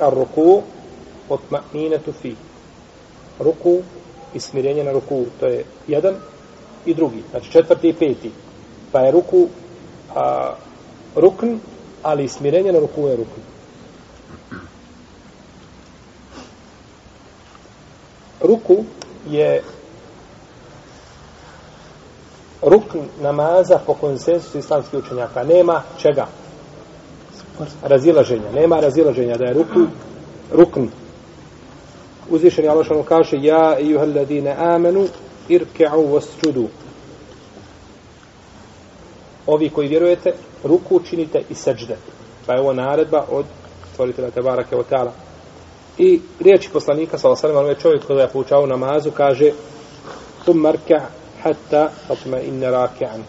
ar ruku od ma'minetu fi. Ruku i smirenje na ruku, to je jedan i drugi, znači četvrti i peti. Pa je ruku a, rukn, ali smirenje na ruku je rukn. Ruku je rukn namaza po konsensusu islamskih učenjaka. Nema čega? Razilaženja. Nema razilaženja da je ruku rukn. Uzvišeni Allah što kaže Ja i juhalladine amenu irke'u wasjudu. Ovi koji vjerujete, ruku učinite i seđde. Pa je ovo naredba od stvoritelja Tebarake Otala. I riječi poslanika, sa osanem, onome čovjek koji je poučao namazu, kaže Tum marka hatta tatma inna raki'an.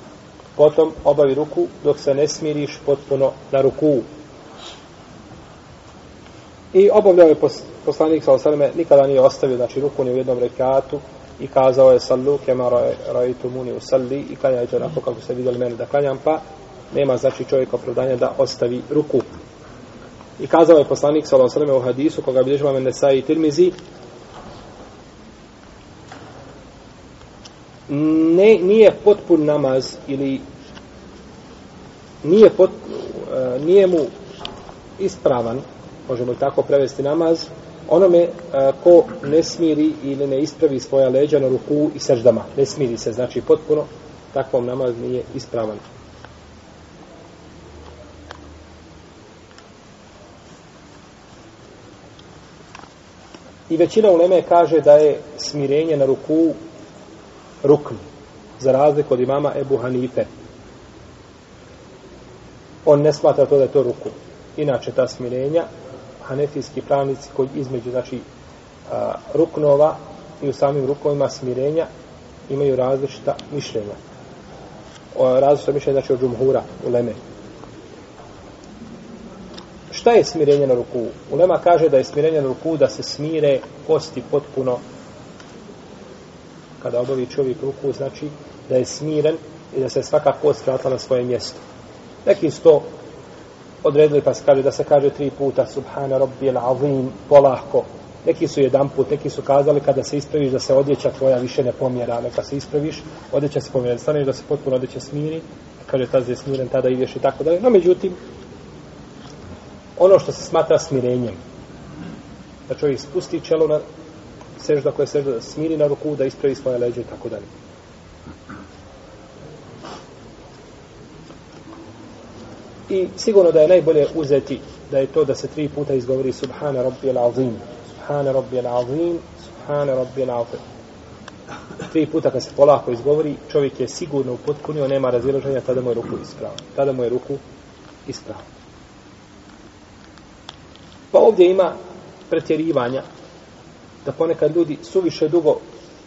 Potom obavi ruku dok se ne smiriš potpuno na ruku. I obavljao je poslanik sa osaleme, nikada nije ostavio znači, ruku ni u jednom rekatu i kazao je sallu kema rajitu muni u salli i klanjajte onako kako ste vidjeli mene da klanjam pa nema znači čovjek opravdanja da ostavi ruku. I kazao je poslanik sa osaleme u hadisu koga bilježima mene i tirmizi ne, nije potpun namaz ili nije, pot, uh, nije mu ispravan, možemo i tako prevesti namaz, onome uh, ko ne smiri ili ne ispravi svoja leđa na ruku i seždama. Ne smiri se, znači potpuno takvom namaz nije ispravan. I većina uleme kaže da je smirenje na ruku rukn, za razliku od imama Ebu Hanife. On ne smatra to da je to rukn. Inače, ta smirenja, hanefijski pravnici koji između, znači, a, ruknova i u samim rukovima smirenja imaju različita mišljenja. O, različita mišljenja, znači, od džumhura, u Leme. Šta je smirenje na ruku? Ulema kaže da je smirenje na ruku da se smire kosti potpuno kada obavi čovjek ruku, znači da je smiren i da se svaka kost vratila na svoje mjesto. Neki su to odredili pa se kaže da se kaže tri puta Subhana Rabbi al-Azim polahko. Neki su jedan put, neki su kazali kada se ispraviš da se odjeća tvoja više ne pomjera, neka se ispraviš, odjeća se pomjera, staneš da se potpuno odjeća smiri, kaže tada je smiren, tada ideš i tako dalje. No međutim, ono što se smatra smirenjem, da čovjek spusti čelo na sežda koja sežda da smiri na ruku, da ispravi svoje leđe i tako dalje. I sigurno da je najbolje uzeti da je to da se tri puta izgovori Subhana Rabbi al-Azim, Subhana Rabbi al-Azim, Subhana Rabbi al-Azim. Tri puta kad se polako izgovori, čovjek je sigurno upotpunio, nema razilaženja, tada mu je ruku ispravo. Tada mu je ruku ispravo. Pa ovdje ima pretjerivanja da ponekad ljudi suviše dugo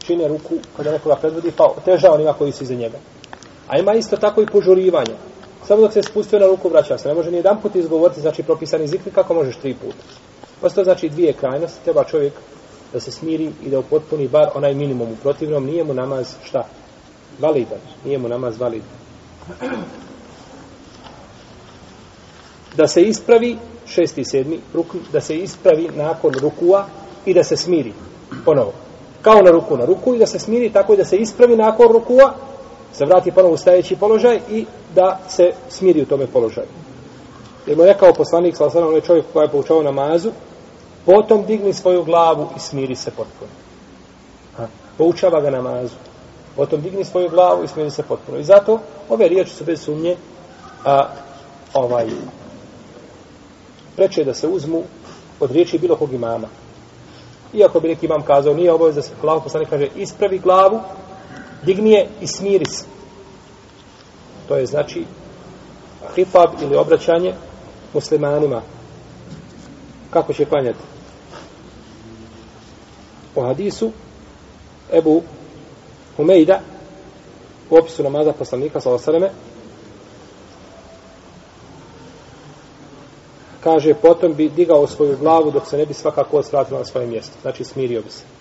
čine ruku kada nekoga predvodi, pa teža onima koji su iza njega. A ima isto tako i požurivanje. Samo dok se spustio na ruku, vraća se. Ne može ni jedan put izgovoriti, znači propisani zikri, kako možeš tri puta. Posto znači dvije krajnosti, treba čovjek da se smiri i da upotpuni bar onaj minimum u protivnom, nije mu namaz šta? Validan. Nije mu namaz validan. Da se ispravi, šesti i sedmi, rukn, da se ispravi nakon rukua, i da se smiri ponovo. Kao na ruku na ruku i da se smiri tako i da se ispravi nakon rukua, se vrati ponovo u stajeći položaj i da se smiri u tome položaju. Jer mu je rekao poslanik, sa osanom, onaj čovjek koji je poučao namazu, potom digni svoju glavu i smiri se potpuno. Ha. Poučava ga namazu. Potom digni svoju glavu i smiri se potpuno. I zato ove riječi su bez sumnje a, ovaj, preče da se uzmu od riječi bilo kog imama. Iako bi neki imam kazao, nije obavez da se glavu poslanik kaže, ispravi glavu, digni je i smiri se. To je znači hifab ili obraćanje muslimanima. Kako će klanjati? Po hadisu Ebu Humejda u opisu namaza poslanika sa alejhi kaže, potom bi digao svoju glavu dok se ne bi svakako ostratila na svoje mjesto. Znači, smirio bi se.